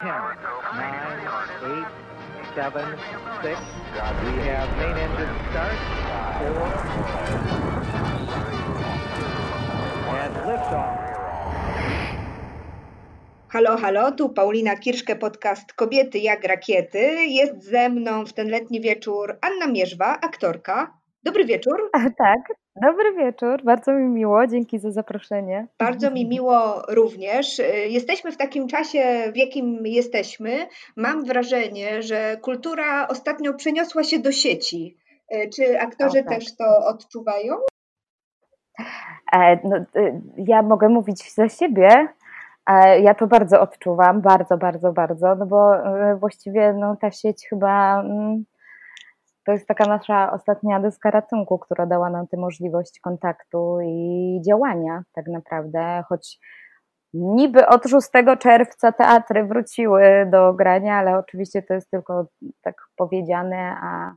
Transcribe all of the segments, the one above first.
10, 9, 8, 7, 6. We have main engine start. 4. And liftoff. Halo, halo, tu Paulina Kirszke, podcast Kobiety jak rakiety. Jest ze mną w ten letni wieczór Anna Mierzwa, aktorka. Dobry wieczór. Tak, dobry wieczór, bardzo mi miło, dzięki za zaproszenie. Bardzo mi miło również. Jesteśmy w takim czasie, w jakim jesteśmy. Mam wrażenie, że kultura ostatnio przeniosła się do sieci. Czy aktorzy O, tak. też to odczuwają? E, no, y, ja mogę mówić za siebie. E, Ja to bardzo odczuwam, bardzo, bardzo, bardzo, no bo e, właściwie no, ta sieć chyba mm, to jest taka nasza ostatnia deska ratunku, która dała nam tę możliwość kontaktu i działania tak naprawdę, choć niby od 6 czerwca teatry wróciły do grania, ale oczywiście to jest tylko tak powiedziane, a,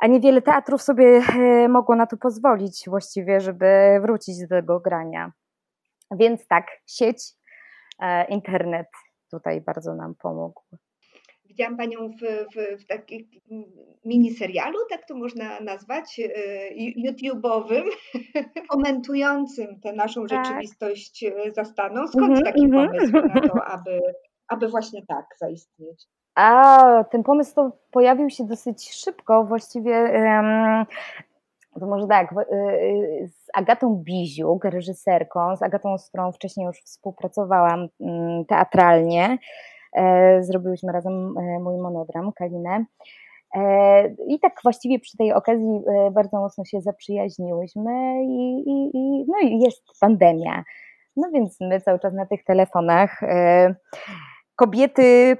a niewiele teatrów sobie e, mogło na to pozwolić właściwie, żeby wrócić do tego grania. Więc tak, sieć, e, internet tutaj bardzo nam pomógł. Widziałam Panią w, w, w takim miniserialu, tak to można nazwać, y, YouTube'owym, komentującym tę naszą Tak. rzeczywistość y, zastaną. Skąd Mhm, taki mhm. pomysł na to, aby, aby właśnie tak zaistnieć? A ten pomysł to pojawił się dosyć szybko, właściwie em, to może tak, y, y, z Agatą Biziuk, reżyserką, z Agatą, z którą wcześniej już współpracowałam mm, teatralnie. E, Zrobiłyśmy razem e, mój monodram, Kalinę. E, I tak właściwie przy tej okazji bardzo mocno się zaprzyjaźniłyśmy i, i, i, no i jest pandemia. No więc my cały czas na tych telefonach. Kobiety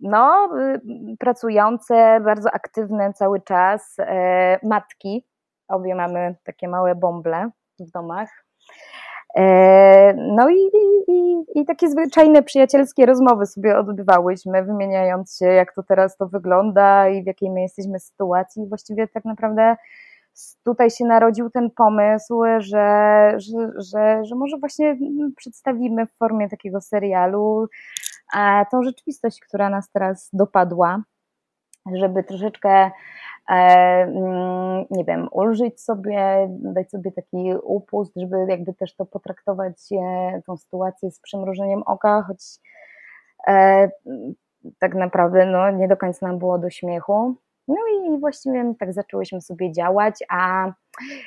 No, y, pracujące, bardzo aktywne cały czas, matki, obie mamy takie małe bąble w domach. E, No i, i, i, takie zwyczajne przyjacielskie rozmowy sobie odbywałyśmy, wymieniając się, jak to teraz to wygląda i w jakiej my jesteśmy sytuacji. Właściwie tak naprawdę tutaj się narodził ten pomysł, że, że, że, że może właśnie przedstawimy w formie takiego serialu tą rzeczywistość, która nas teraz dopadła, żeby troszeczkę, e, mm, nie wiem, ulżyć sobie, dać sobie taki upust, żeby jakby też to potraktować e, tą sytuację z przymrużeniem oka, choć e, tak naprawdę no, nie do końca nam było do śmiechu. No i właściwie tak zaczęłyśmy sobie działać, a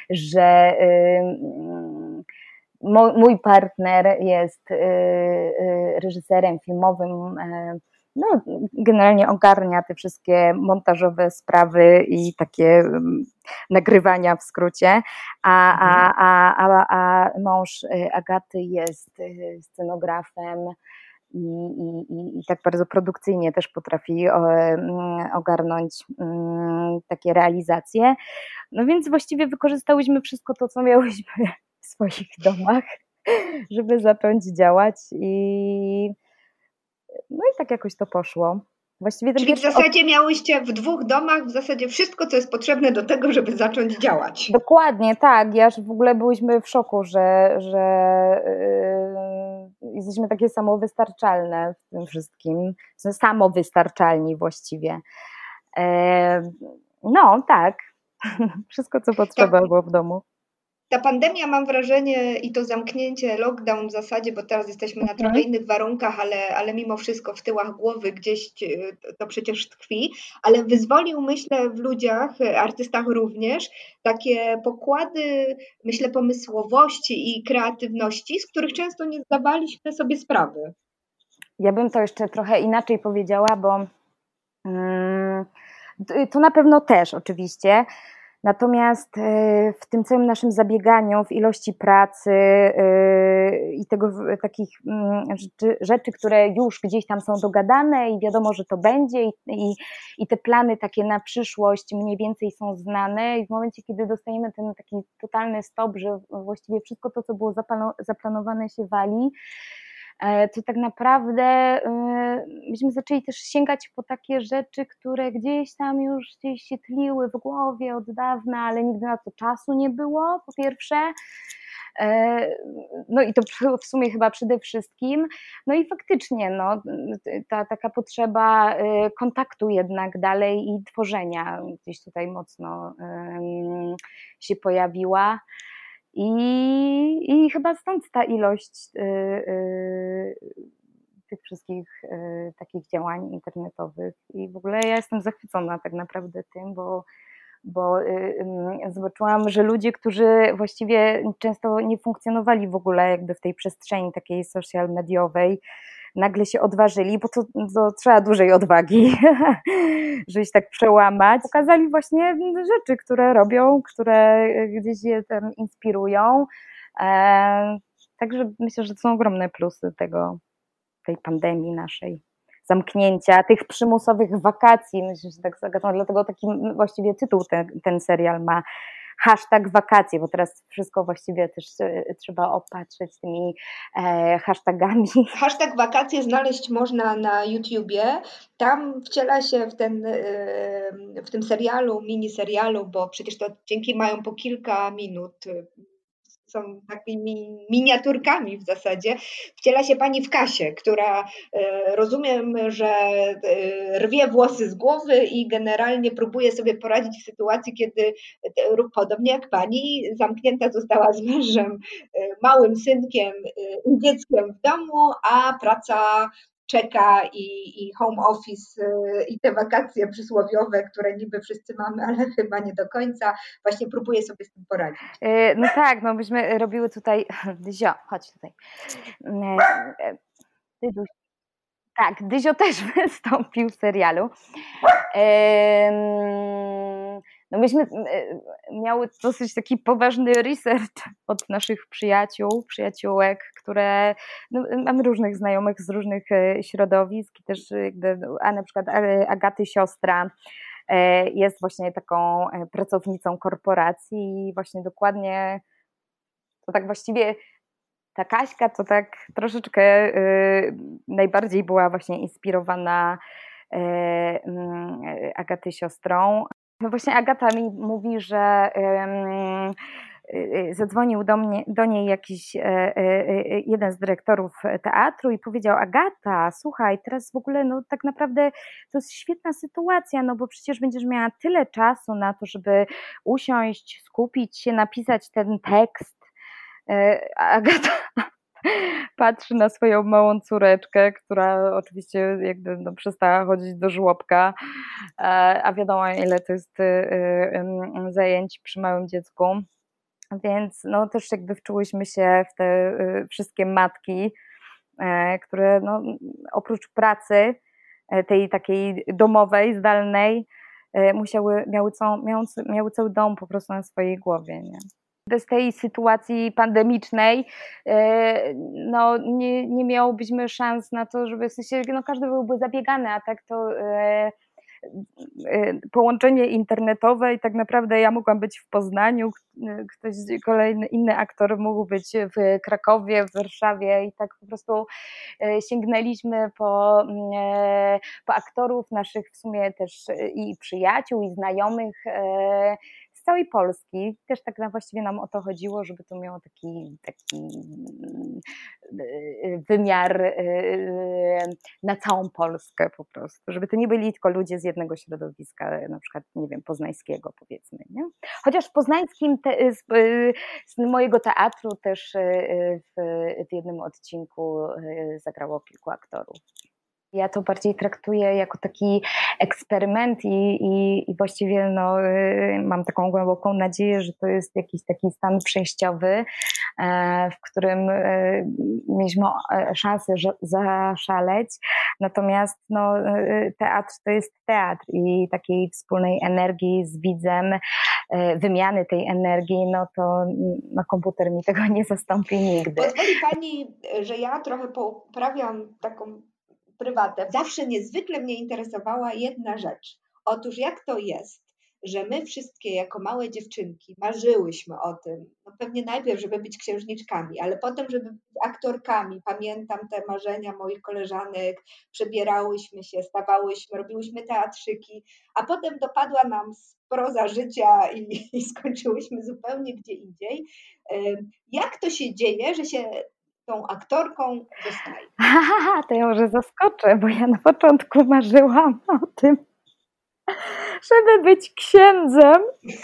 że y, mm, mój partner jest y, y, reżyserem filmowym, no, generalnie ogarnia te wszystkie montażowe sprawy i takie mm, nagrywania w skrócie, a, a, a, a, a mąż y, Agaty jest y, scenografem i, i, i, tak bardzo produkcyjnie też potrafi mm, ogarnąć mm, takie realizacje. No więc właściwie wykorzystałyśmy wszystko to, co miałyśmy w swoich domach, żeby zacząć działać i no i tak jakoś to poszło. Właściwie Czyli w zasadzie miałyście w dwóch domach w zasadzie wszystko, co jest potrzebne do tego, żeby zacząć działać. Dokładnie, tak. Ja w ogóle byliśmy w szoku, że, że yy, jesteśmy takie samowystarczalne w tym wszystkim. Sensie Samowystarczalni właściwie. Yy, no, tak. Wszystko, co potrzeba Tak. było w domu. Ta pandemia, mam wrażenie, i to zamknięcie, lockdown w zasadzie, bo teraz jesteśmy na Mhm. trochę innych warunkach, ale, ale mimo wszystko w tyłach głowy gdzieś e, to- przecież tkwi, ale wyzwolił, myślę, w ludziach, e, artystach również, takie pokłady, myślę, pomysłowości i kreatywności, z których często nie zdawaliśmy sobie sprawy. Ja bym to jeszcze trochę inaczej powiedziała, bo mm, to na pewno też oczywiście. Natomiast y, w tym całym naszym zabieganiu, w ilości pracy y, i tego takich mm, rzeczy, które już gdzieś tam są dogadane i wiadomo, że to będzie, i, i, te plany takie na przyszłość mniej więcej są znane, i w momencie, kiedy dostajemy ten taki totalny stop, że właściwie wszystko to, co było zaplano- zaplanowane, się wali, e, to tak naprawdę e, myśmy zaczęli też sięgać po takie rzeczy, które gdzieś tam już gdzieś się tliły w głowie od dawna, ale nigdy na to czasu nie było, po pierwsze. No i to w sumie chyba przede wszystkim. No i faktycznie no, ta taka potrzeba kontaktu jednak dalej i tworzenia gdzieś tutaj mocno się pojawiła. I, I chyba stąd ta ilość y, y, tych wszystkich y, takich działań internetowych. I w ogóle ja jestem zachwycona tak naprawdę tym, bo, bo zobaczyłam, że ludzie, którzy właściwie często nie funkcjonowali w ogóle jakby w tej przestrzeni takiej social mediowej, nagle się odważyli, bo to, to trzeba dużej odwagi, żeby się tak przełamać. Pokazali właśnie rzeczy, które robią, które gdzieś je tam inspirują. E, także myślę, że to są ogromne plusy tego, tej pandemii naszej zamknięcia, tych przymusowych wakacji, myślę, że tak zagadam, dlatego taki właściwie tytuł ten, ten serial ma hashtag wakacje, bo teraz wszystko właściwie też e, trzeba opatrzyć tymi e, hashtagami. Hashtag wakacje znaleźć można na YouTubie. Tam wciela się w, ten, e, w tym serialu, mini serialu, bo przecież te odcinki mają po kilka minut są takimi miniaturkami w zasadzie. Wciela się pani w Kasie, która e, rozumiem, że e, rwie włosy z głowy i generalnie próbuje sobie poradzić w sytuacji, kiedy e, podobnie jak pani, zamknięta została z mężem, małym synkiem i dzieckiem w domu, a praca czeka i, i home office y, i te wakacje przysłowiowe, które niby wszyscy mamy, ale chyba nie do końca, właśnie próbuję sobie z tym poradzić. Y, no tak, no byśmy robiły tutaj, Dyzio, chodź tutaj. Y, Dyduś. Tak, Dyzio też wystąpił w serialu. No myśmy miały dosyć taki poważny research od naszych przyjaciół, przyjaciółek, które no, mamy różnych znajomych z różnych e, środowisk też a na przykład e, Agaty siostra e, jest właśnie taką pracownicą korporacji i właśnie dokładnie to tak właściwie ta Kaśka to tak troszeczkę najbardziej była właśnie inspirowana Agaty siostrą. No właśnie Agata mi mówi, że Y, y, zadzwonił do, mnie, do niej jakiś e, e, e, jeden z dyrektorów teatru i powiedział: Agata, słuchaj, teraz w ogóle, no tak naprawdę to jest świetna sytuacja, no bo przecież będziesz miała tyle czasu na to, żeby usiąść, skupić się, napisać ten tekst. Agata patrzy na swoją małą córeczkę, która oczywiście jakby no, przestała chodzić do żłobka, a wiadomo ile to jest zajęć przy małym dziecku. Więc no, też jakby wczułyśmy się w te y, wszystkie matki, e, które no, oprócz pracy e, tej takiej domowej, zdalnej, e, musiały, miały, całą, miały, miały cały dom po prostu na swojej głowie. Nie? Bez tej sytuacji pandemicznej no, nie, nie szans na to, żeby w sensie, no, każdy byłby zabiegany, a tak to Y, połączenie internetowe i tak naprawdę ja mogłam być w Poznaniu, ktoś kolejny inny aktor mógł być w Krakowie, w Warszawie i tak po prostu sięgnęliśmy po, y, po aktorów naszych w sumie też i przyjaciół i znajomych z całej Polski. Też tak na właściwie nam o to chodziło, żeby to miało taki, taki mm, y, wymiar y, y, na całą Polskę po prostu, żeby to nie byli tylko ludzie z jednego środowiska, na przykład, nie wiem, poznańskiego powiedzmy. Nie? Chociaż w poznańskim te, z, z, mojego teatru też w, w jednym odcinku zagrało kilku aktorów. Ja to bardziej traktuję jako taki eksperyment i, i, i, właściwie no, y, mam taką głęboką nadzieję, że to jest jakiś taki stan przejściowy, e, w którym y, mieliśmy e, szansę zaszaleć. Natomiast no, y, teatr to jest teatr i takiej wspólnej energii z widzem, e, wymiany tej energii, no to no, komputer mi tego nie zastąpi nigdy. Pozwoli Pani, że ja trochę poprawiam taką prywatne. Zawsze niezwykle mnie interesowała jedna rzecz. Otóż jak to jest, że my wszystkie jako małe dziewczynki marzyłyśmy o tym, no pewnie najpierw, żeby być księżniczkami, ale potem, żeby być aktorkami. Pamiętam te marzenia moich koleżanek, przebierałyśmy się, stawałyśmy, robiłyśmy teatrzyki, a potem dopadła nam proza życia i, i skończyłyśmy zupełnie gdzie indziej. Jak to się dzieje, że się tą aktorką zostaje? Aha, to ja może zaskoczę, bo ja na początku marzyłam o tym, żeby być księdzem.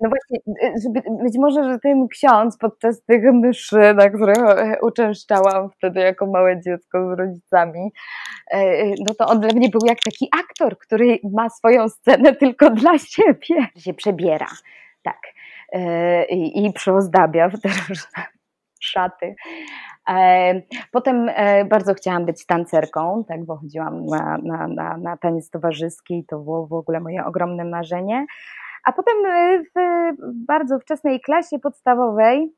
No właśnie, żeby, być może, że ten ksiądz podczas tych mszy, na których uczęszczałam wtedy jako małe dziecko z rodzicami, e, no to on dla mnie był jak taki aktor, który ma swoją scenę tylko dla siebie. Się przebiera, tak. E, I, i przyozdabia w te różne szaty. E, potem e, bardzo chciałam być tancerką, tak, bo chodziłam na, na, na, na taniec towarzyski, to było w ogóle moje ogromne marzenie. A potem w bardzo wczesnej klasie podstawowej,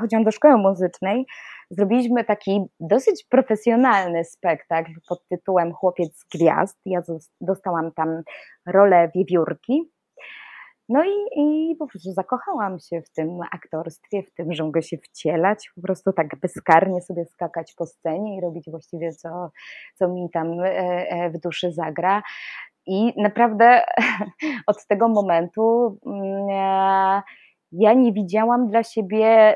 chodziłam do szkoły muzycznej, zrobiliśmy taki dosyć profesjonalny spektakl pod tytułem Chłopiec Gwiazd. Ja dostałam tam rolę wiewiórki no i, i po prostu zakochałam się w tym aktorstwie, w tym, że mogę się wcielać, po prostu tak bezkarnie sobie skakać po scenie i robić właściwie co, co mi tam e, e, w duszy zagra. I naprawdę od tego momentu mm, ja nie widziałam dla siebie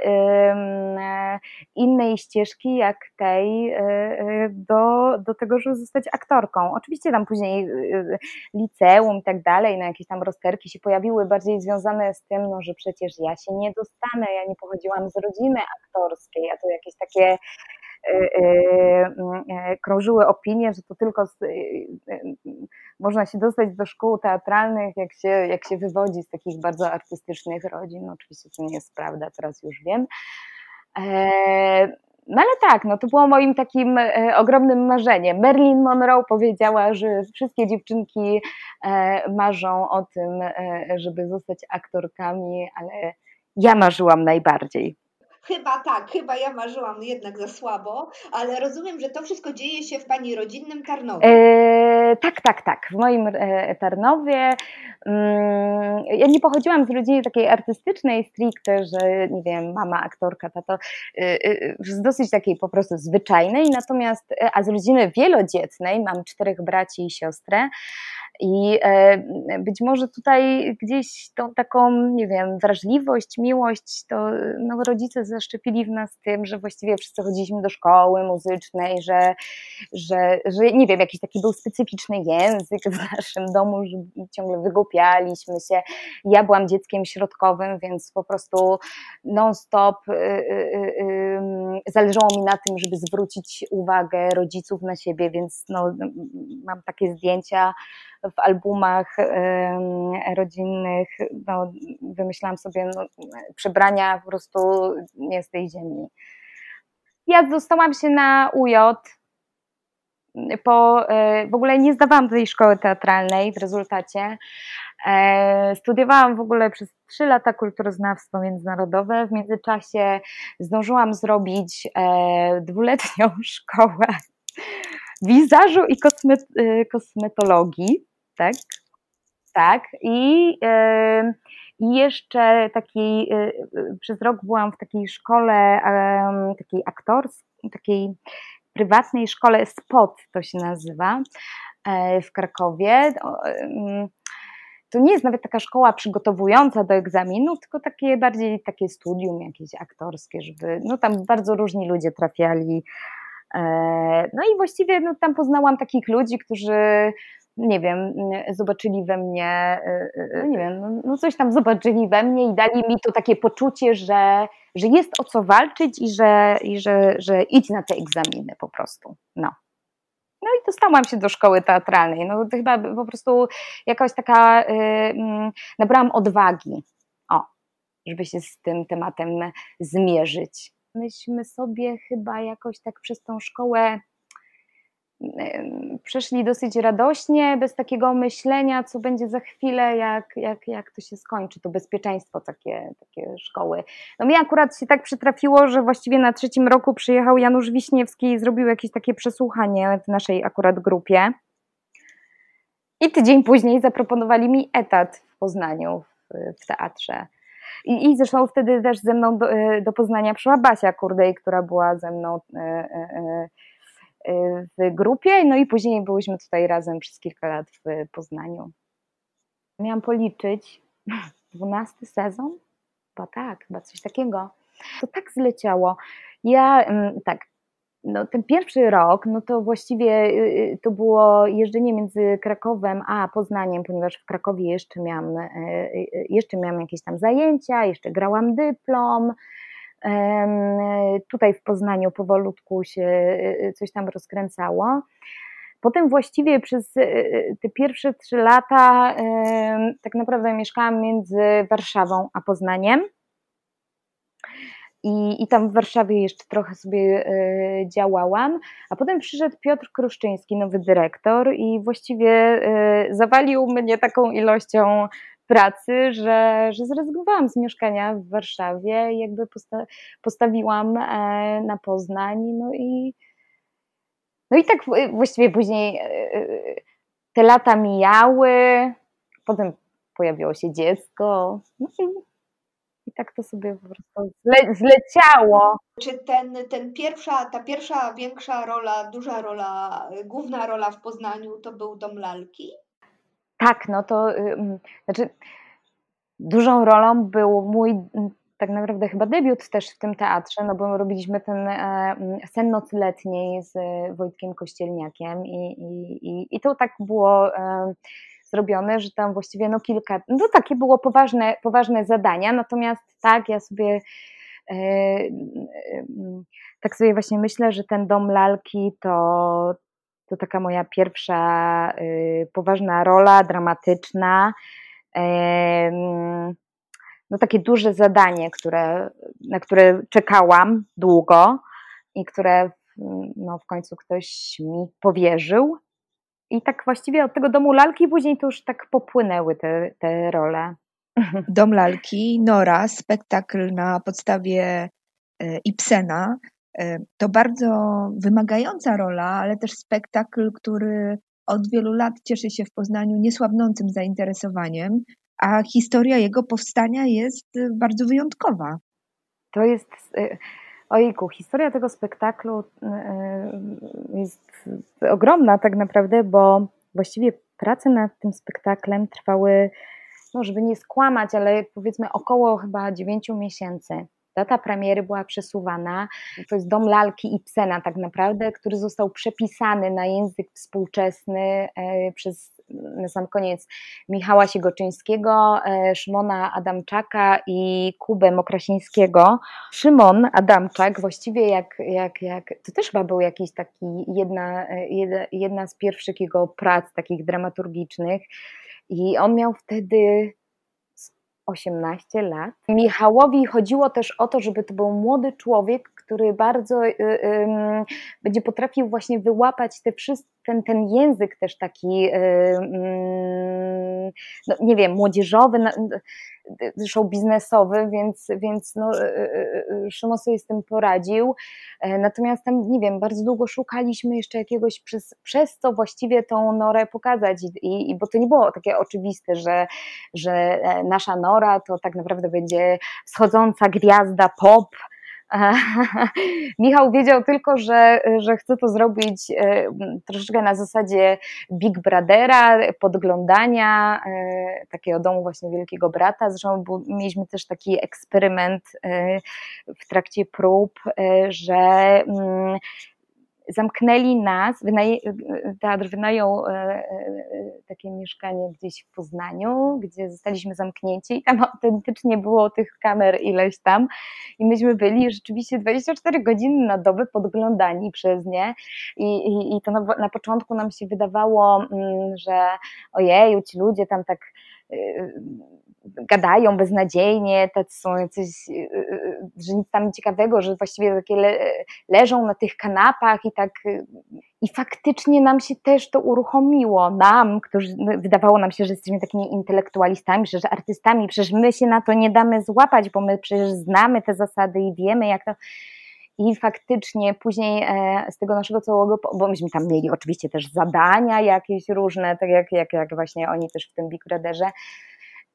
innej ścieżki jak tej e, e, do, do tego, żeby zostać aktorką. Oczywiście tam później e, liceum i tak dalej, no jakieś tam rozterki się pojawiły bardziej związane z tym, no, że przecież ja się nie dostanę, ja nie pochodziłam z rodziny aktorskiej, a to jakieś takie krążyły opinie, że to tylko można się dostać do szkół teatralnych, jak się, jak się wywodzi z takich bardzo artystycznych rodzin. No, oczywiście to nie jest prawda, teraz już wiem. E, no ale tak, no to było moim takim e, ogromnym marzeniem. Marilyn Monroe powiedziała, że wszystkie dziewczynki e, marzą o tym, żeby zostać aktorkami, ale ja marzyłam najbardziej. Chyba tak, chyba ja marzyłam jednak za słabo, ale rozumiem, że to wszystko dzieje się w Pani rodzinnym Tarnowie. E, tak, tak, tak. W moim e, Tarnowie. Mm, ja nie pochodziłam z rodziny takiej artystycznej stricte, że nie wiem, mama aktorka, tato, e, e, z dosyć takiej po prostu zwyczajnej, natomiast, e, a z rodziny wielodzietnej, mam czterech braci i siostrę, i e, być może tutaj gdzieś tą taką, nie wiem, wrażliwość, miłość, to no, rodzice zaszczepili w nas tym, że właściwie wszyscy chodziliśmy do szkoły muzycznej, że, że, że nie wiem, jakiś taki był specyficzny język w naszym domu, że ciągle wygłupialiśmy się. Ja byłam dzieckiem środkowym, więc po prostu non-stop y, y, y, zależało mi na tym, żeby zwrócić uwagę rodziców na siebie, więc no, mam takie zdjęcia w albumach rodzinnych, no, wymyślałam sobie no, przebrania po prostu nie z tej ziemi. Ja dostałam się na UJ, po, e, w ogóle nie zdawałam tej szkoły teatralnej w rezultacie. E, studiowałam w ogóle przez trzy lata kulturoznawstwo międzynarodowe. W międzyczasie zdążyłam zrobić e, dwuletnią szkołę wizażu i kosmet, kosmetologii tak? Tak. I, i jeszcze takiej, e, przez rok byłam w takiej szkole, takiej aktorskiej, takiej prywatnej szkole SPOT to się nazywa e, w Krakowie. To nie jest nawet taka szkoła przygotowująca do egzaminu, tylko takie bardziej takie studium jakieś aktorskie, żeby, no tam bardzo różni ludzie trafiali. E, no i właściwie no, tam poznałam takich ludzi, którzy nie wiem, zobaczyli we mnie, y, y, y, nie wiem, no, no coś tam zobaczyli we mnie i dali mi to takie poczucie, że, że jest o co walczyć i że, i że, że idź na te egzaminy po prostu. No. No i dostałam się do szkoły teatralnej. No to chyba po prostu jakaś taka, yy, nabrałam odwagi, o, żeby się z tym tematem zmierzyć. Myśmy sobie chyba jakoś tak przez tą szkołę przeszli dosyć radośnie, bez takiego myślenia, co będzie za chwilę, jak, jak, jak to się skończy, to bezpieczeństwo takie, takie szkoły. No mi akurat się tak przytrafiło, że właściwie na trzecim roku przyjechał Janusz Wiśniewski i zrobił jakieś takie przesłuchanie w naszej akurat grupie. I tydzień później zaproponowali mi etat w Poznaniu w, w teatrze. I, I zresztą wtedy też ze mną do, do Poznania przyszła Basia Kurdej, która była ze mną w grupie, no i później byłyśmy tutaj razem przez kilka lat w Poznaniu. Miałam policzyć, dwunasty sezon? Chyba tak, chyba coś takiego. To tak zleciało. Ja, mm, tak, no, ten pierwszy rok, no to właściwie y, y, to było jeżdżenie między Krakowem a Poznaniem, ponieważ w Krakowie jeszcze miałam, y, jeszcze miałam jakieś tam zajęcia, jeszcze grałam dyplom. Tutaj w Poznaniu powolutku się coś tam rozkręcało. Potem właściwie przez te pierwsze trzy lata tak naprawdę mieszkałam między Warszawą a Poznaniem. I, I tam w Warszawie jeszcze trochę sobie y, działałam, a potem przyszedł Piotr Kruszczyński, nowy dyrektor, i właściwie y, zawalił mnie taką ilością pracy, że, że zrezygnowałam z mieszkania w Warszawie jakby posta postawiłam e, na Poznań. No i, no i tak właściwie później e, te lata mijały, potem pojawiło się dziecko. No i i tak to sobie po prostu zle, zleciało. Czy ten, ten pierwsza, ta pierwsza większa rola, duża rola, główna rola w Poznaniu to był Dom Lalki? Tak, no to znaczy dużą rolą był mój tak naprawdę chyba debiut też w tym teatrze, no bo robiliśmy ten e, sen nocy letniej z Wojtkiem Kościelniakiem i, i, i, i to tak było e, zrobione, że tam właściwie no kilka, no takie było poważne, poważne zadania, natomiast tak, ja sobie e, tak sobie właśnie myślę, że ten dom lalki to, to taka moja pierwsza e, poważna rola, dramatyczna. No takie duże zadanie, które, na które czekałam długo i które no, w końcu ktoś mi powierzył. I tak właściwie od tego domu lalki później to już tak popłynęły te, te role. Dom lalki, Nora, spektakl na podstawie e, Ibsena. E, to bardzo wymagająca rola, ale też spektakl, który od wielu lat cieszy się w Poznaniu niesłabnącym zainteresowaniem, a historia jego powstania jest bardzo wyjątkowa. To jest e, Ojku, historia tego spektaklu jest ogromna tak naprawdę, bo właściwie prace nad tym spektaklem trwały, no żeby nie skłamać, ale powiedzmy około chyba 9 miesięcy. Data premiery była przesuwana. To jest dom lalki Ibsena tak naprawdę, który został przepisany na język współczesny e, przez na sam koniec Michała Siegoczyńskiego, e, Szymona Adamczaka i Kubę Mokrasińskiego. Szymon Adamczak właściwie jak, jak, jak to też chyba był jakiś taki jedna, e, jedna z pierwszych jego prac takich dramaturgicznych i on miał wtedy 18 lat. Michałowi chodziło też o to, żeby to był młody człowiek, który bardzo y, y, będzie potrafił właśnie wyłapać te ten, ten język też taki, y, no, nie wiem, młodzieżowy, show biznesowy, więc, więc no, Szymon sobie z tym poradził. E, natomiast tam, nie wiem, bardzo długo szukaliśmy jeszcze jakiegoś, przez, przez co właściwie tą Norę pokazać, I, i, bo to nie było takie oczywiste, że, że e, nasza Nora to tak naprawdę będzie schodząca gwiazda pop, Michał wiedział tylko, że, że chce to zrobić e, troszeczkę na zasadzie Big Brothera, podglądania e, takiego domu właśnie Wielkiego Brata. Zresztą mieliśmy też taki eksperyment e, w trakcie prób, że mm, zamknęli nas, teatr wynajął e, e, takie mieszkanie gdzieś w Poznaniu, gdzie zostaliśmy zamknięci. I tam autentycznie było tych kamer ileś tam. I myśmy byli rzeczywiście 24 godziny na dobę podglądani przez nie. I, i, i to na, na początku nam się wydawało, mm, że ojej, ci ludzie tam tak y, gadają beznadziejnie, tacy są jacyś, y, y, y, że nic tam ciekawego, że właściwie takie le, leżą na tych kanapach i tak i faktycznie nam się też to uruchomiło, nam, którzy no, wydawało nam się, że jesteśmy takimi intelektualistami, że artystami, przecież my się na to nie damy złapać, bo my przecież znamy te zasady i wiemy jak to i faktycznie później e, z tego naszego całego, bo myśmy tam mieli oczywiście też zadania jakieś różne, tak jak, jak, jak właśnie oni też w tym Big Brotherze.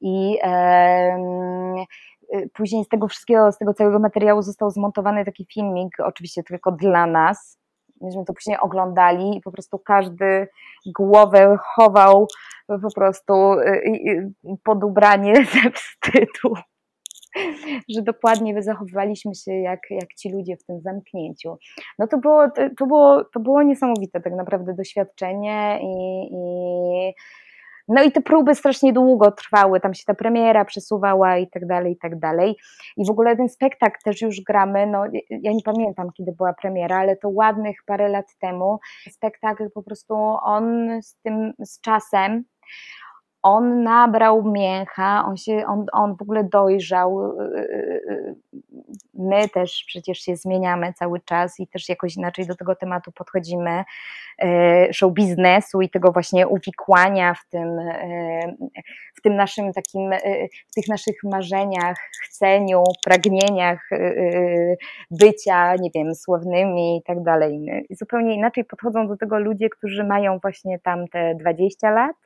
I e, później z tego wszystkiego, z tego całego materiału został zmontowany taki filmik, oczywiście tylko dla nas. Myśmy to później oglądali i po prostu każdy głowę chował po prostu pod ubranie ze wstydu że dokładnie zachowywaliśmy się jak, jak ci ludzie w tym zamknięciu. No to było, to było, to było niesamowite tak naprawdę doświadczenie i, i no i te próby strasznie długo trwały, tam się ta premiera przesuwała i tak dalej, i tak dalej. I w ogóle ten spektakl też już gramy, no ja nie pamiętam kiedy była premiera, ale to ładnych parę lat temu. Spektakl po prostu on z tym, z czasem, on nabrał mięcha, on, się, on, on w ogóle dojrzał. Y, y, y, my też przecież się zmieniamy cały czas i też jakoś inaczej do tego tematu podchodzimy, show biznesu i tego właśnie uwikłania w tym, w tym naszym takim, w tych naszych marzeniach, chceniu, pragnieniach bycia, nie wiem, sławnymi i tak dalej. Zupełnie inaczej podchodzą do tego ludzie, którzy mają właśnie tam te 20 lat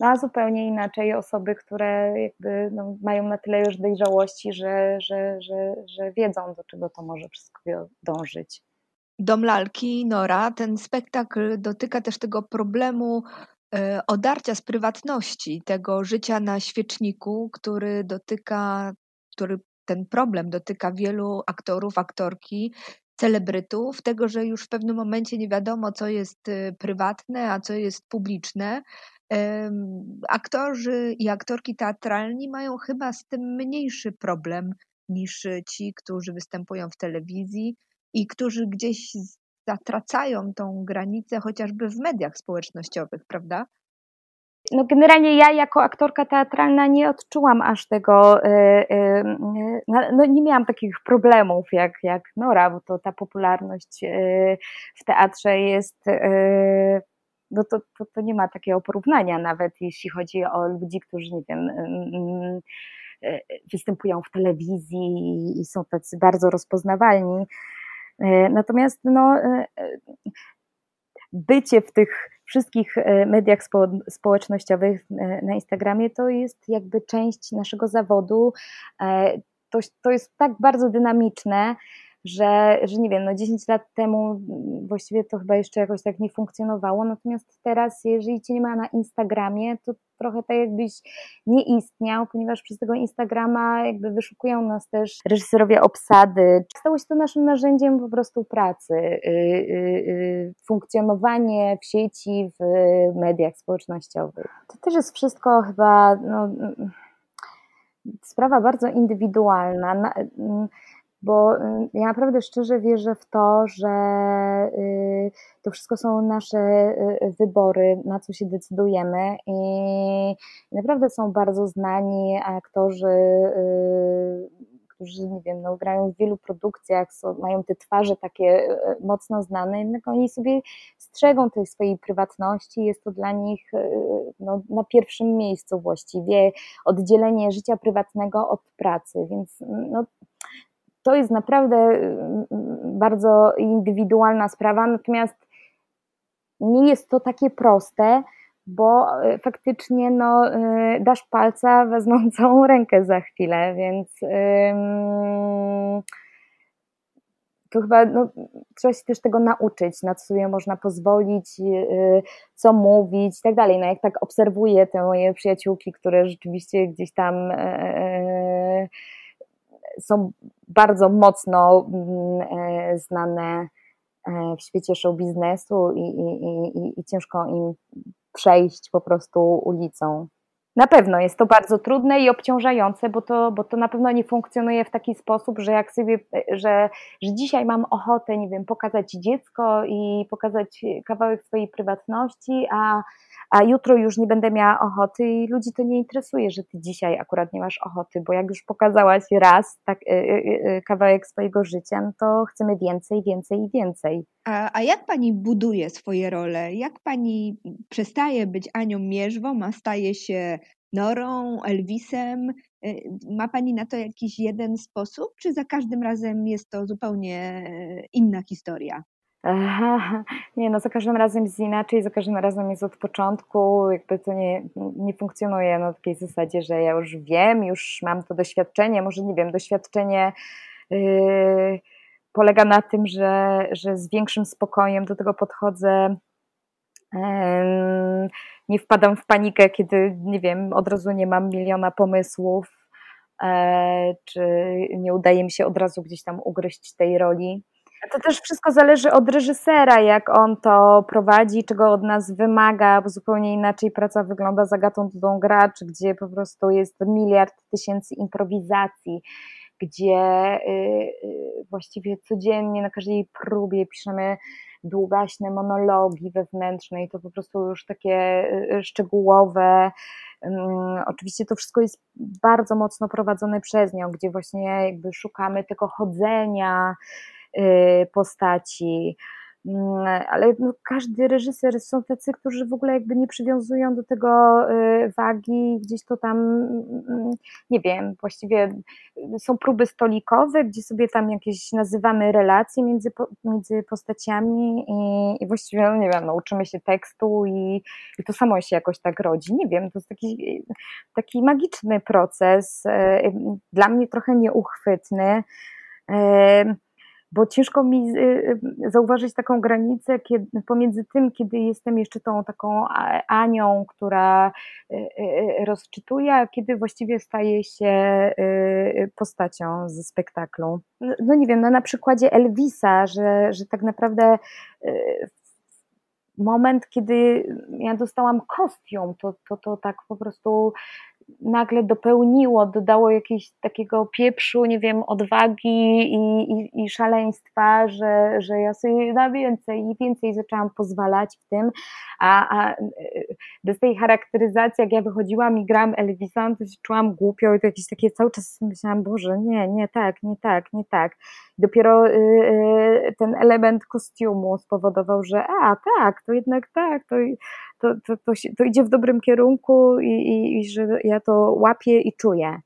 a zupełnie inaczej osoby, które jakby no, mają na tyle już dojrzałości, że, że, że, że wiedzą, do czego to może wszystko dążyć. Dom lalki Nora, ten spektakl dotyka też tego problemu e, odarcia z prywatności, tego życia na świeczniku, który dotyka, który ten problem dotyka wielu aktorów, aktorki, celebrytów, tego, że już w pewnym momencie nie wiadomo, co jest e, prywatne, a co jest publiczne, Aktorzy i aktorki teatralni mają chyba z tym mniejszy problem niż ci, którzy występują w telewizji i którzy gdzieś zatracają tą granicę chociażby w mediach społecznościowych, prawda? No generalnie ja jako aktorka teatralna nie odczułam aż tego, e, e, no, no nie miałam takich problemów jak, jak Nora, bo to ta popularność e, w teatrze jest no to, to, to nie ma takiego porównania nawet jeśli chodzi o ludzi, którzy nie wiem e, występują w telewizji i są tacy bardzo rozpoznawalni. E, natomiast no, e, bycie w tych wszystkich mediach społecznościowych na Instagramie to jest jakby część naszego zawodu. To, to jest tak bardzo dynamiczne, że, że nie wiem, no 10 lat temu właściwie to chyba jeszcze jakoś tak nie funkcjonowało, natomiast teraz, jeżeli cię nie ma na Instagramie, to trochę tak jakbyś nie istniał, ponieważ przez tego Instagrama jakby wyszukują nas też reżyserowie obsady. Stało się to naszym narzędziem po prostu pracy, yy, yy, funkcjonowanie w sieci, w mediach społecznościowych. To też jest wszystko chyba no, sprawa bardzo indywidualna bo y, ja naprawdę szczerze wierzę w to, że y, to wszystko są nasze y, wybory, na co się decydujemy i naprawdę są bardzo znani aktorzy, którzy, nie wiem, no, grają w wielu produkcjach, mają te twarze takie mocno znane, jednak oni sobie strzegą tej swojej prywatności, jest to dla nich no, na pierwszym miejscu właściwie oddzielenie życia prywatnego od pracy, więc no, to jest naprawdę mm, bardzo indywidualna sprawa, natomiast nie jest to takie proste, bo e, faktycznie no, dasz palca, wezmą całą rękę za chwilę, więc to chyba no, trzeba się też tego nauczyć, na co sobie można pozwolić, e, co mówić i tak dalej. No jak tak obserwuję te moje przyjaciółki, które rzeczywiście gdzieś tam są bardzo mocno mm, e, znane e, w świecie show biznesu i, i, i, i ciężko im przejść po prostu ulicą. Na pewno jest to bardzo trudne i obciążające, bo to, bo to na pewno nie funkcjonuje w taki sposób, że jak sobie, że, że dzisiaj mam ochotę, nie wiem, pokazać dziecko i pokazać kawałek swojej prywatności, a a jutro już nie będę miała ochoty i ludzi to nie interesuje, że ty dzisiaj akurat nie masz ochoty, bo jak już pokazałaś raz tak, y, y, y, kawałek swojego życia, no to chcemy więcej, więcej i więcej. A, a jak pani buduje swoje role? Jak pani przestaje być Anią Mierzwą, a staje się Norą, Elvisem? Ma Pani na to jakiś jeden sposób, czy za każdym razem jest to zupełnie inna historia? Nie, no za każdym razem jest inaczej, za każdym razem jest od początku, jakby to nie, nie funkcjonuje na takiej zasadzie, że ja już wiem, już mam to doświadczenie, może nie wiem, doświadczenie yy, polega na tym, że, że z większym spokojem do tego podchodzę, yy, nie wpadam w panikę, kiedy, nie wiem, od razu nie mam miliona pomysłów, yy, czy nie udaje mi się od razu gdzieś tam ugryźć tej roli. To też wszystko zależy od reżysera, jak on to prowadzi, czego od nas wymaga, bo zupełnie inaczej praca wygląda za Agatą Dudą Gracz, gdzie po prostu jest miliard tysięcy improwizacji, gdzie yy, właściwie codziennie na każdej próbie piszemy długaśne monologi wewnętrzne i to po prostu już takie y, szczegółowe. Oczywiście to wszystko jest bardzo mocno prowadzone przez nią, gdzie właśnie jakby szukamy tego chodzenia, Y, postaci. Mm, ale no, każdy reżyser są tacy, którzy w ogóle jakby nie przywiązują do tego y, wagi, gdzieś to tam, mm, nie wiem, właściwie są próby stolikowe, gdzie sobie tam jakieś nazywamy relacje między, między postaciami i, i właściwie, no nie wiem, no, uczymy się tekstu i, i to samo się jakoś tak rodzi. Nie wiem, to jest taki, taki magiczny proces, y, dla mnie trochę nieuchwytny bo ciężko mi y, y, zauważyć taką granicę pomiędzy tym, kiedy jestem jeszcze tą taką Anią, która y, rozczytuje, a kiedy właściwie staje się postacią ze spektaklu. No, no nie wiem, no na przykładzie Elvisa, że, że tak naprawdę moment, kiedy ja dostałam kostium, to, to, to tak po prostu nagle dopełniło, dodało jakiegoś takiego pieprzu, nie wiem, odwagi i, i, i, szaleństwa, że, że ja sobie na więcej i więcej zaczęłam pozwalać w tym, a, a bez tej charakteryzacji, jak ja wychodziłam i grałam Elvisa, to się czułam głupio i to jakieś takie cały czas myślałam, Boże, nie, nie tak, nie tak, nie tak. Dopiero y, y, ten element kostiumu spowodował, że a tak, to jednak tak, to, to, to, to, się, to idzie w dobrym kierunku i, i, i że ja to łapię i czuję.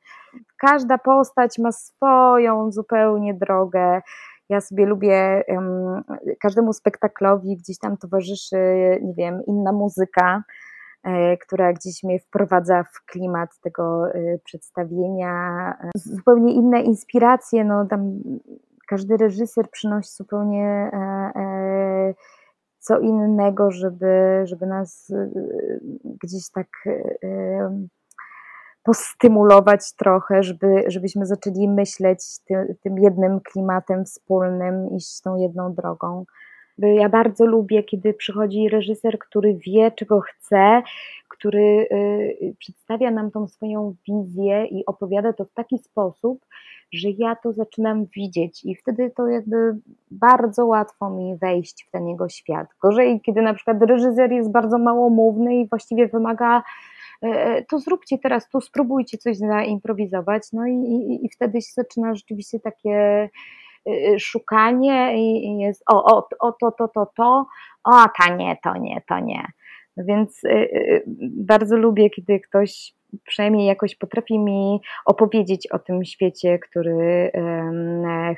Każda postać ma swoją zupełnie drogę. Ja sobie lubię um, każdemu spektaklowi gdzieś tam towarzyszy, nie wiem, inna muzyka, e, która gdzieś mnie wprowadza w klimat tego e, przedstawienia. Zupełnie inne inspiracje, no tam każdy reżyser przynosi zupełnie e, e, co innego, żeby, żeby nas e, gdzieś tak postymulować trochę, żeby, żebyśmy zaczęli myśleć tym jednym klimatem wspólnym, iść tą jedną drogą. Ja bardzo lubię, kiedy przychodzi reżyser, który wie, czego chce, który przedstawia nam tą swoją wizję i opowiada to w taki sposób, że ja to zaczynam widzieć i wtedy to jakby bardzo łatwo mi wejść w ten jego świat. Gorzej, kiedy na przykład reżyser jest bardzo małomówny i właściwie wymaga e, to zróbcie teraz, tu spróbujcie coś zaimprowizować, no i, i, i wtedy się zaczyna rzeczywiście takie szukanie i jest o, o, o to, to, to, to, o, ta nie, to nie, to nie. Więc bardzo lubię, kiedy ktoś przynajmniej jakoś potrafi mi opowiedzieć o tym świecie, który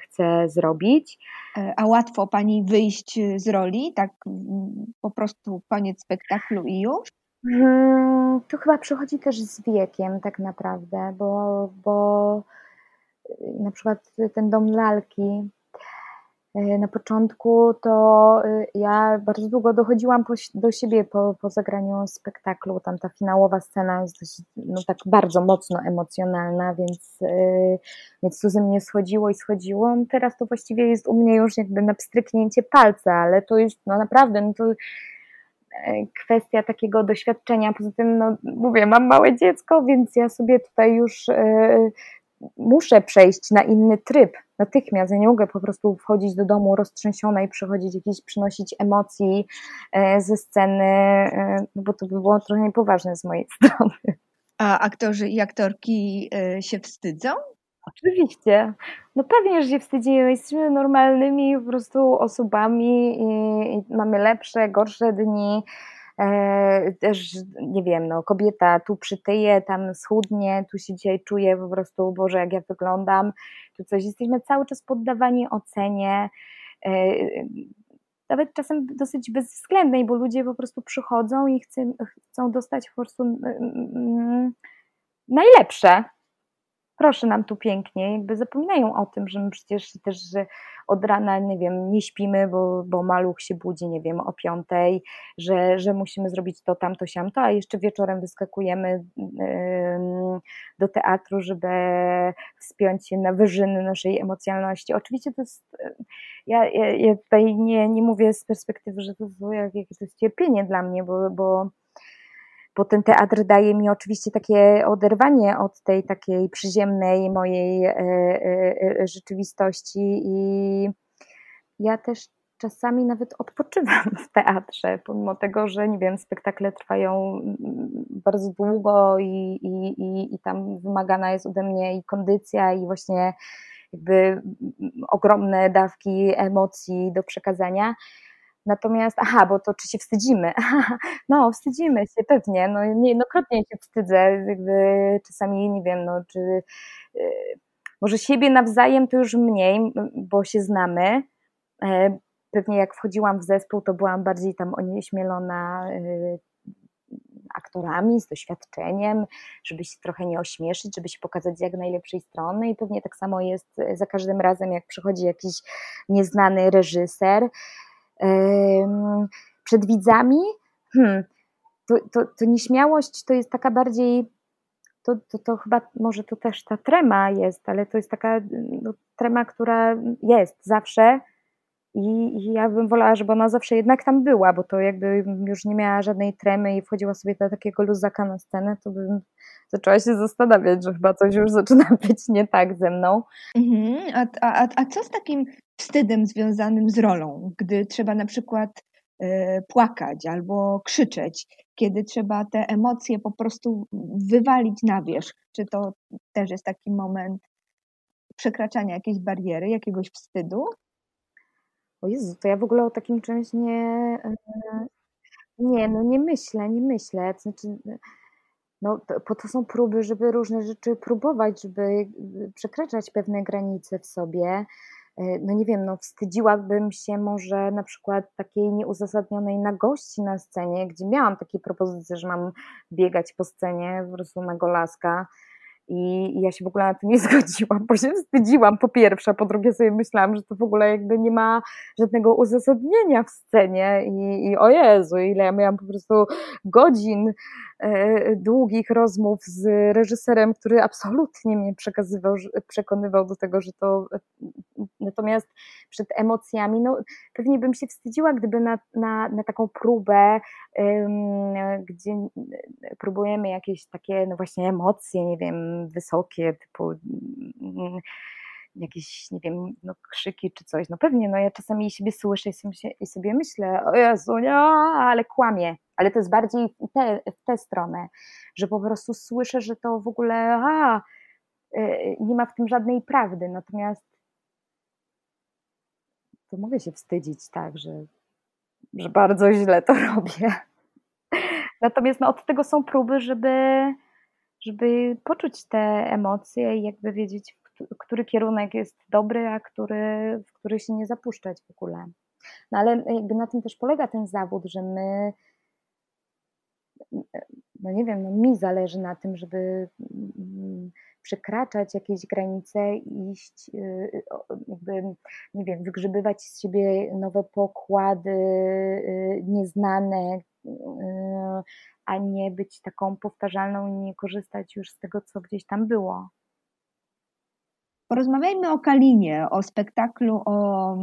chcę zrobić. E, a łatwo pani wyjść z roli, tak po prostu koniec spektaklu i już? Hmm, to chyba przychodzi też z wiekiem, tak naprawdę, bo, bo na przykład ten dom lalki na początku to e, ja bardzo długo dochodziłam po, do siebie po, po zagraniu spektaklu. Tam ta finałowa scena jest dość, no tak bardzo mocno emocjonalna, więc, yy, więc to ze mnie schodziło i schodziło. Teraz to właściwie jest u mnie już jakby na pstryknięcie palca, ale to jest no naprawdę, no to kwestia takiego doświadczenia. Poza tym, no mówię, mam małe dziecko, więc ja sobie tutaj już yy, muszę przejść na inny tryb natychmiast. Ja nie mogę po prostu wchodzić do domu roztrzęsiona i przychodzić jakieś, przynosić emocji e, ze sceny, e, no bo to by było trochę niepoważne z mojej strony. A aktorzy i aktorki e, się wstydzą? Oczywiście. No pewnie, że się wstydzimy. Jesteśmy normalnymi po prostu osobami i, i mamy lepsze, gorsze dni. E, też, nie wiem, no, kobieta tu przytyje, tam schudnie, tu się dzisiaj czuje po prostu, Boże, jak ja wyglądam, tu coś. Jesteśmy cały czas poddawani ocenie, e, nawet czasem dosyć bezwzględnej, bo ludzie po prostu przychodzą i chcą, chcą dostać po prostu mm, najlepsze, proszę nam tu pięknie, jakby zapominają o tym, że my przecież też że od rana, nie wiem, nie śpimy, bo, bo maluch się budzi, nie wiem, o piątej, że, że musimy zrobić to, tamto, siamto, a jeszcze wieczorem wyskakujemy do teatru, żeby wspiąć się na wyżyny naszej emocjonalności. Oczywiście to jest, ja, ja, ja tutaj nie, nie mówię z perspektywy, że to, jakieś to jest cierpienie dla mnie, bo, bo bo ten teatr daje mi oczywiście takie oderwanie od tej takiej przyziemnej mojej e, e, e, rzeczywistości i ja też czasami nawet odpoczywam w teatrze, pomimo tego, że nie wiem, spektakle trwają mm, bardzo długo i, i, i, i tam wymagana jest ode mnie i kondycja i właśnie jakby mm, ogromne dawki emocji do przekazania Natomiast, aha, bo to czy się wstydzimy? No, wstydzimy się pewnie, no niejednokrotnie się wstydzę, jakby czasami nie wiem, no czy y, może siebie nawzajem to już mniej, bo się znamy. E, pewnie jak wchodziłam w zespół, to byłam bardziej tam onieśmielona y, aktorami, z doświadczeniem, żeby się trochę nie ośmieszyć, żeby się pokazać jak najlepszej strony i pewnie tak samo jest za każdym razem, jak przychodzi jakiś nieznany reżyser, przed widzami, hmm, to, to, to nieśmiałość to jest taka bardziej, to, to, to chyba może to też ta trema jest, ale to jest taka no, trema, która jest zawsze i, i ja bym wolała, żeby ona zawsze jednak tam była, bo to jakby już nie miała żadnej tremy i wchodziła sobie do takiego luzaka na scenę, to bym zaczęła się zastanawiać, że chyba coś już zaczyna być nie tak ze mną. Mhm. A, a, a co z takim wstydem związanym z rolą, gdy trzeba na przykład e, płakać albo krzyczeć, kiedy trzeba te emocje po prostu wywalić na wierzch. Czy to też jest taki moment przekraczania jakiejś bariery, jakiegoś wstydu? O Jezu, to ja w ogóle o takim czymś nie. E, nie, no nie myślę, nie myślę. Znaczy, no, po to są próby, żeby różne rzeczy próbować, żeby przekraczać pewne granice w sobie. E, no nie wiem, no wstydziłabym się może na przykład takiej nieuzasadnionej nagości na scenie, gdzie miałam takie propozycje, że mam biegać po scenie po prostu na golaska i, ja się w ogóle na to nie zgodziłam, bo się wstydziłam po pierwsze, po drugie sobie myślałam, że to w ogóle jakby nie ma żadnego uzasadnienia w scenie i, i o Jezu, ile ja miałam po prostu godzin e, długich rozmów z reżyserem, który absolutnie mnie przekazywał, przekonywał do tego, że to natomiast przed emocjami, no pewnie bym się wstydziła, gdyby na, na, na taką próbę, gdzie próbujemy jakieś takie, no właśnie emocje, nie wiem, wysokie, typu mm, jakieś, nie wiem, no, krzyki czy coś. No pewnie, no ja czasami siebie słyszę i sobie myślę, o Jezu, nie, ale kłamie. Ale to jest bardziej te, w tę stronę, że po prostu słyszę, że to w ogóle a, y, nie ma w tym żadnej prawdy. Natomiast to mogę się wstydzić tak, że, że bardzo źle to robię. Natomiast no, od tego są próby, żeby żeby poczuć te emocje i jakby wiedzieć, który kierunek jest dobry, a który, w który się nie zapuszczać w ogóle. No ale jakby na tym też polega ten zawód, że my, no nie wiem, no mi zależy na tym, żeby mm, przekraczać jakieś granice, iść, y, jakby, nie wiem, wygrzebywać z siebie nowe pokłady, y, nieznane, y, a nie być taką powtarzalną i nie korzystać już z tego, co gdzieś tam było. Porozmawiajmy o Kalinie, o spektaklu, o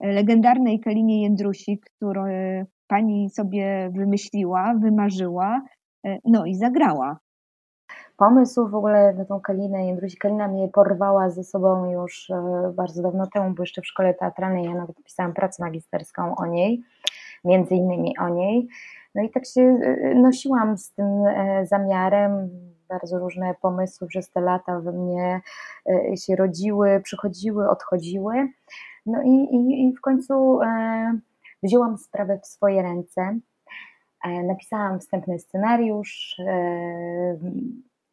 legendarnej Kalinie Jędrusik, którą pani sobie wymyśliła, wymarzyła, no i zagrała. Pomysł w ogóle na tą Kalinę Jędrusik, Kalina mnie porwała ze sobą już e, bardzo dawno temu, bo jeszcze w szkole teatralnej ja nawet pisałam pracę magisterską o niej, między innymi o niej. No i tak się y, y, nosiłam z tym e, zamiarem. Bardzo różne pomysły przez te lata we mnie e, się rodziły, przychodziły, odchodziły. No i, i, i w końcu e, wzięłam sprawę w swoje ręce. Napisałam wstępny scenariusz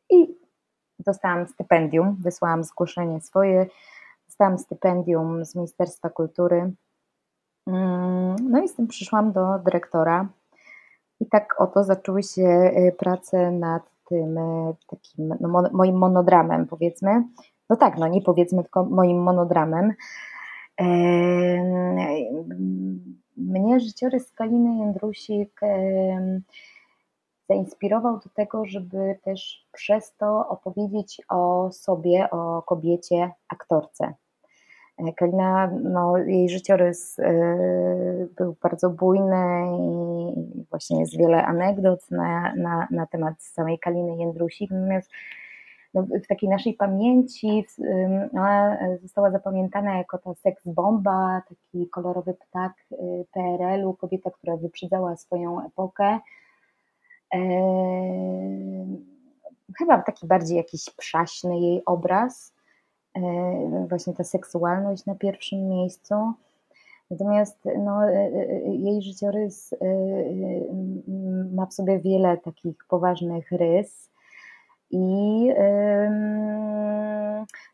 i dostałam stypendium, wysłałam zgłoszenie swoje, dostałam stypendium z Ministerstwa Kultury. Mm, no i z tym przyszłam do dyrektora i tak oto zaczęły się prace nad tym takim no, moim monodramem, powiedzmy. No tak, no nie powiedzmy, tylko moim monodramem. Mnie życiorys Kaliny Jędrusik zainspirował do tego, żeby też przez to opowiedzieć o sobie, o kobiecie, aktorce. E, Kalina, no, jej życiorys e, był bardzo bujny i właśnie jest wiele anegdot na, na, na temat samej Kaliny Jędrusik, natomiast no, w takiej naszej pamięci ona została zapamiętana jako ta seks bomba, taki kolorowy ptak y, PRL-u, kobieta, która wyprzedzała swoją epokę. Chyba taki bardziej jakiś przaśny jej obraz, właśnie ta seksualność na pierwszym miejscu. Natomiast no, y, y, jej życiorys ma w sobie wiele takich poważnych rys i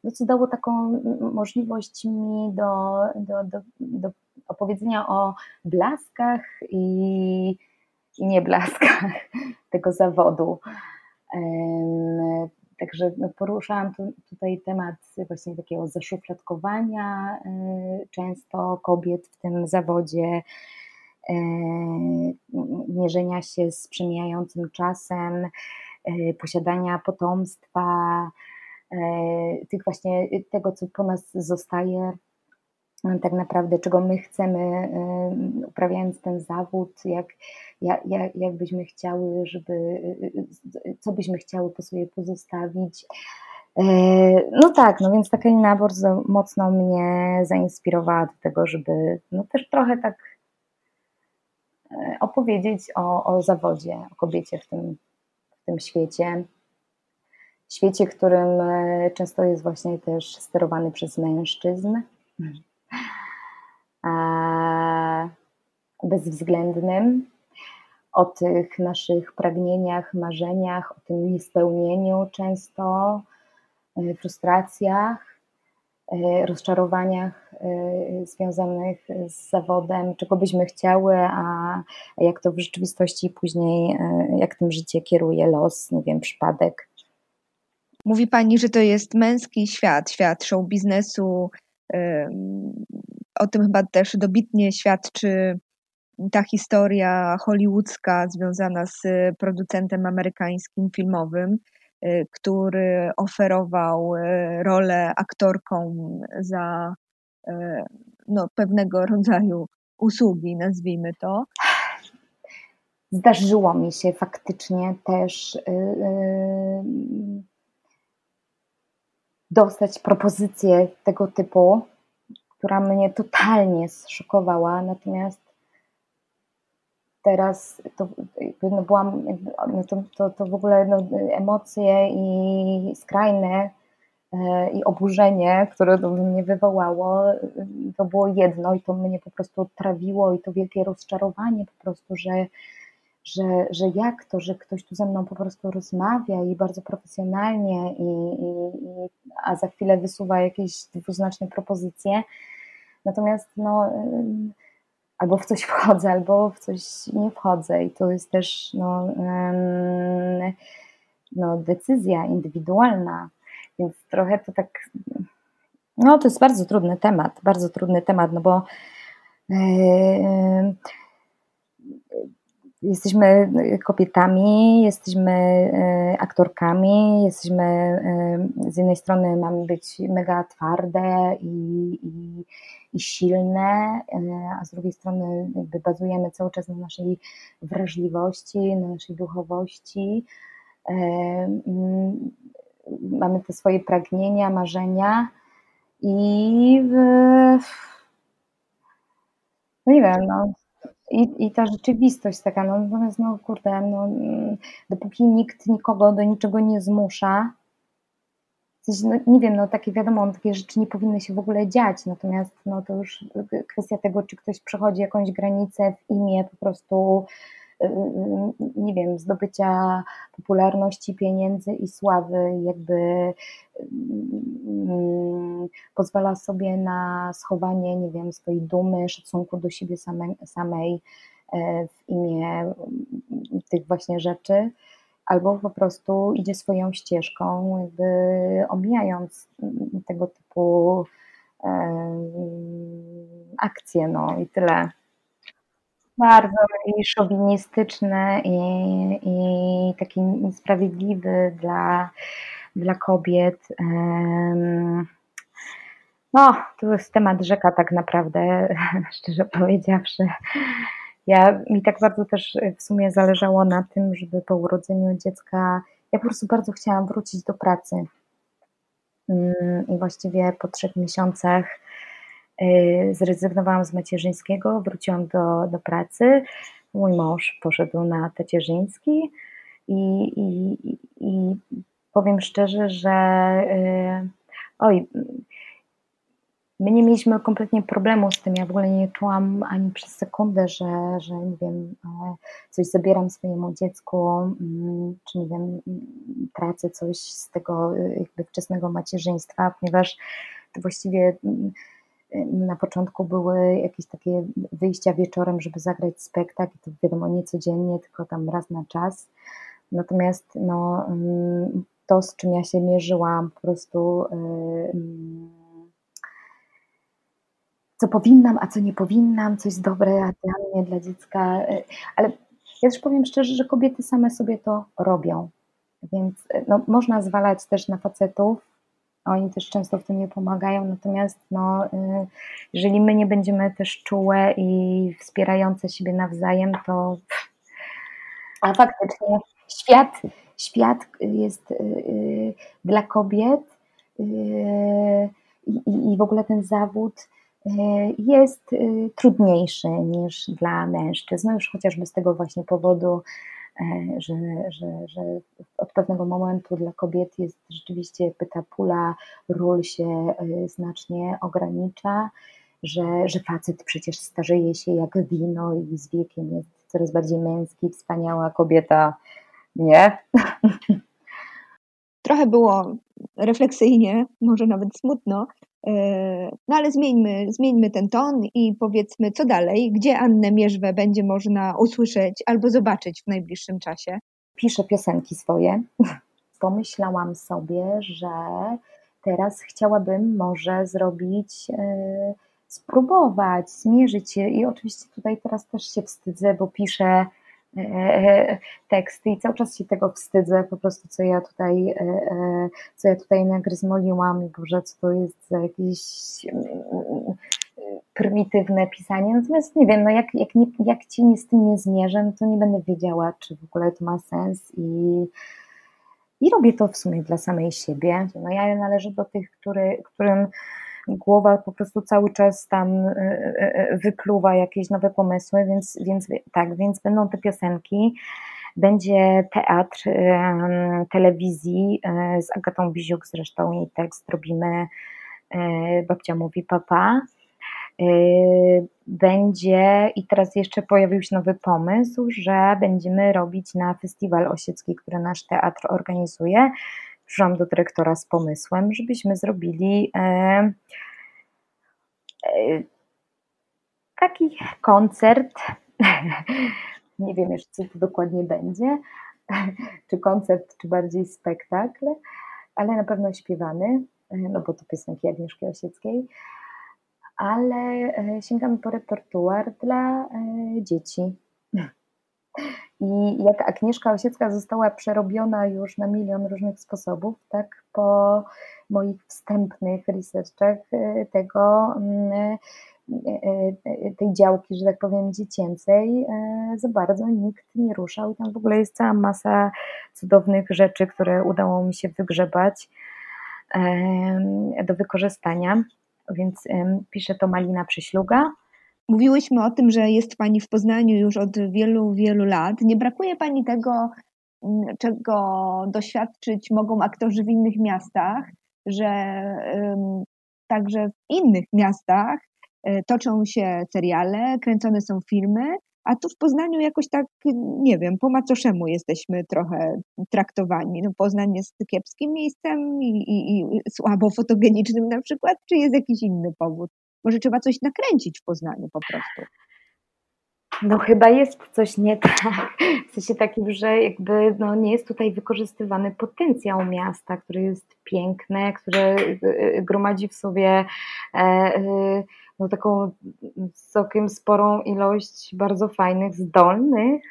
no, co dało taką możliwość mi do, do, do, do opowiedzenia o blaskach i, i nieblaskach tego zawodu. Także no, poruszałam tu, tutaj temat właśnie takiego zaszufladkowania y, często kobiet w tym zawodzie, mierzenia się z przemijającym czasem, E, posiadania potomstwa, tych właśnie tego, co po nas zostaje, tak naprawdę, czego my chcemy, e, uprawiając ten zawód, jak, jak, jak byśmy chciały, żeby, co byśmy chciały po sobie pozostawić. No tak, no więc ta Kalina bardzo mocno mnie zainspirowała do tego, żeby no też trochę tak opowiedzieć o, o zawodzie, o kobiecie w tym, tym świecie. Świecie, którym często jest właśnie też sterowany przez mężczyzn. Bezwzględnym, o tych naszych pragnieniach, marzeniach, o tym niespełnieniu często, e, frustracjach, e, rozczarowaniach związanych z zawodem, czego byśmy chciały, a jak to w rzeczywistości później, jak tym życie kieruje los, nie wiem, przypadek. Mówi Pani, że to jest męski świat, świat show biznesu. O tym chyba też dobitnie świadczy ta historia hollywoodzka związana z producentem amerykańskim filmowym, y, który oferował y, rolę aktorką za E, no, pewnego rodzaju usługi, nazwijmy to. Zdarzyło mi się faktycznie też yy, dostać propozycję tego typu, która mnie totalnie zszokowała, natomiast teraz to no byłam, no to, to, to w ogóle no, emocje i skrajne E, i oburzenie, które to mnie wywołało, to było jedno i to mnie po prostu trawiło i to wielkie rozczarowanie po prostu, że, że, że jak to, że ktoś tu ze mną po prostu rozmawia i bardzo profesjonalnie, i, i, a za chwilę wysuwa jakieś dwuznaczne propozycje. Natomiast no, albo w coś wchodzę, albo w coś nie wchodzę i to jest też no, no, decyzja indywidualna więc trochę to tak. No, to jest bardzo trudny temat, bardzo trudny temat, no bo yy, jesteśmy kobietami, jesteśmy yy, aktorkami, jesteśmy yy, z jednej strony mamy być mega twarde i, i, i silne, a z drugiej strony jakby bazujemy cały czas na naszej wrażliwości, na naszej duchowości. Mamy te swoje pragnienia, marzenia i w, no nie wiem, no, i, i ta rzeczywistość taka, no natomiast no kurde, no, dopóki nikt nikogo do niczego nie zmusza, no, nie wiem, no takie wiadomo, takie rzeczy nie powinny się w ogóle dziać, natomiast no to już kwestia tego, czy ktoś przechodzi jakąś granicę w imię po prostu nie wiem, zdobycia popularności, pieniędzy i sławy, jakby pozwala sobie na schowanie, nie wiem, swojej dumy, szacunku do siebie samej, samej w imię tych właśnie rzeczy albo po prostu idzie swoją ścieżką, jakby omijając tego typu akcje, no i tyle. Bardzo i szowinistyczny i, i taki niesprawiedliwy dla, dla kobiet. No, to jest temat rzeka tak naprawdę, szczerze powiedziawszy. Ja, mi tak bardzo też w sumie zależało na tym, żeby po urodzeniu dziecka, ja po prostu bardzo chciałam wrócić do pracy. I właściwie po trzech miesiącach zrezygnowałam z macierzyńskiego, wróciłam do, do pracy. Mój mąż poszedł na tacierzyński i, i, i powiem szczerze, że y, oj, My nie mieliśmy kompletnie problemu z tym. Ja w ogóle nie czułam ani przez sekundę, że, że nie wiem, e, coś zabieram swojemu dziecku, mm, czy nie wiem, tracę coś z tego e, jakby wczesnego macierzyństwa, ponieważ to właściwie mm, na początku były jakieś takie wyjścia wieczorem, żeby zagrać spektakl, to wiadomo nie codziennie, tylko tam raz na czas. Natomiast no, mm, to, z czym ja się mierzyłam, po prostu co powinnam, a co nie powinnam, co jest dobre dla mnie, dla dziecka. Y, ale ja też powiem szczerze, że kobiety same sobie to robią. Więc y, no, można zwalać też na facetów, oni też często w tym nie pomagają, natomiast no, y, jeżeli my nie będziemy też czułe i wspierające siebie nawzajem, to a faktycznie świat, świat jest dla kobiet i, i w ogóle ten zawód E, jest trudniejszy niż dla mężczyzn, no już chociażby z tego właśnie powodu, że, że, że od pewnego momentu dla kobiet jest rzeczywiście ta pula ról się znacznie ogranicza, że, że facet przecież starzeje się jak wino i z wiekiem jest coraz bardziej męski, wspaniała kobieta nie. Trochę było refleksyjnie, może nawet smutno, E, no ale zmieńmy, zmieńmy ten ton i powiedzmy, co dalej, gdzie Annę Mierzwę będzie można usłyszeć albo zobaczyć w najbliższym czasie. Piszę piosenki swoje. Pomyślałam sobie, że teraz chciałabym może zrobić, yy, spróbować, zmierzyć się i oczywiście tutaj teraz też się wstydzę, bo piszę E, teksty i cały czas się tego wstydzę, po prostu co ja tutaj, e, e, co ja tutaj nagryzmoliłam i Boże, co to jest za jakieś prymitywne pisanie, natomiast nie wiem, no jak, jak, nie, jak ci nie z tym nie zmierzę, no to nie będę wiedziała, czy w ogóle to ma sens i, i robię to w sumie dla samej siebie. No ja należę do tych, który, którym głowa po prostu cały czas tam e, e, e, wypluwa jakieś nowe pomysły, więc, więc tak, więc będą te piosenki. Będzie teatr telewizji z Agatą Biziuk, zresztą jej tekst robimy Babcia mówi papa. Będzie i teraz jeszcze pojawił się nowy pomysł, że będziemy robić na festiwal osiecki, który nasz teatr organizuje przyszłam do dyrektora z pomysłem, żebyśmy zrobili e, e, taki koncert. Nie wiem jeszcze, co to dokładnie będzie, czy koncert, czy bardziej spektakl, ale na pewno śpiewany, e, no bo to piosenki Agnieszki Osieckiej, ale sięgamy po repertuar dla dzieci. I jak Agnieszka Osiecka została przerobiona już na milion różnych sposobów, tak po moich wstępnych researchach y, tego, mm, y, y, tej działki, że tak powiem, dziecięcej, za bardzo nikt nie ruszał. Tam w ogóle jest cała masa cudownych rzeczy, które udało mi się wygrzebać do wykorzystania. Więc pisze to Malina Przyśluga. Mówiłyśmy o tym, że jest Pani w Poznaniu już od wielu, wielu lat. Nie brakuje Pani tego, mm, czego doświadczyć mogą aktorzy w innych miastach, że także w innych miastach e, toczą się seriale, kręcone są filmy, a tu w Poznaniu jakoś tak, nie wiem, po macoszemu jesteśmy trochę traktowani. No Poznań jest kiepskim miejscem i, i, i słabo fotogenicznym na przykład, czy jest jakiś inny powód? Może trzeba coś nakręcić w Poznaniu po prostu. No chyba jest coś nie tak, w sensie takim, że jakby no, nie jest tutaj wykorzystywany potencjał miasta, który jest piękne, które y, gromadzi w sobie e, e, no, taką całkiem sporą ilość bardzo fajnych, zdolnych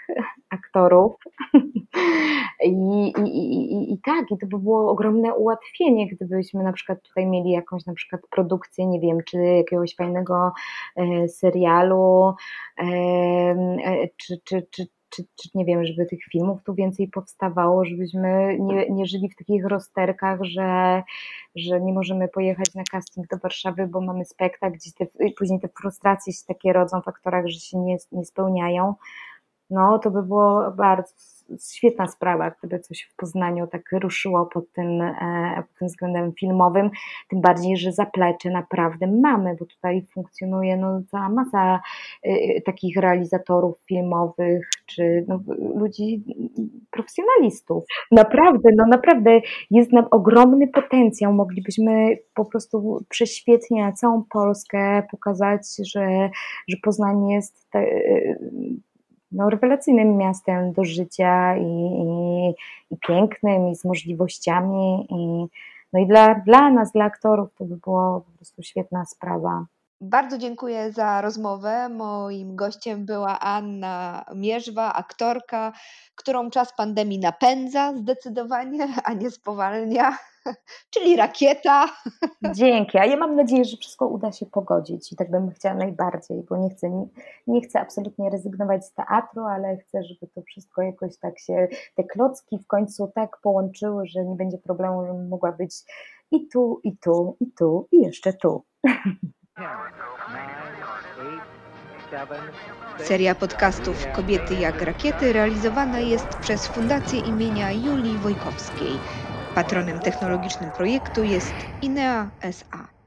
aktorów. I, i, i, I tak, i to by było ogromne ułatwienie, gdybyśmy na przykład tutaj mieli jakąś na przykład produkcję, nie wiem, czy jakiegoś fajnego e, serialu, e, e, czy, czy, czy, czy, czy, nie wiem, żeby tych filmów tu więcej powstawało, żebyśmy nie, nie żyli w takich rozterkach, że, że nie możemy pojechać na casting do Warszawy, bo mamy spektakl, gdzie te, później te frustracje się takie rodzą w aktorach, że się nie, nie spełniają. No, to by było bardzo świetna sprawa, gdyby coś w Poznaniu tak ruszyło pod tym, e, pod tym względem filmowym, tym bardziej, że zaplecze naprawdę mamy, bo tutaj funkcjonuje no, cała masa y, takich realizatorów filmowych, czy no, ludzi, profesjonalistów. Naprawdę, no naprawdę jest nam ogromny potencjał, moglibyśmy po prostu prześwietnie całą Polskę pokazać, że, że Poznań jest te, no, rewelacyjnym miastem do życia i, i, i pięknym, i z możliwościami. I, no i dla, dla nas, dla aktorów, to by było po prostu świetna sprawa. Bardzo dziękuję za rozmowę. Moim gościem była Anna Mierzwa, aktorka, którą czas pandemii napędza zdecydowanie, a nie spowalnia, czyli rakieta. Dzięki, a ja mam nadzieję, że wszystko uda się pogodzić i tak bym chciała najbardziej, bo nie chcę, nie, nie chcę absolutnie rezygnować z teatru, ale chcę, żeby to wszystko jakoś tak się, te klocki w końcu tak połączyły, że nie będzie problemu, żebym mogła być i tu, i tu, i tu, i jeszcze tu. Seria podcastów Kobiety jak rakiety realizowana jest przez Fundację imienia Julii Wojkowskiej. Patronem technologicznym projektu jest INEA SA.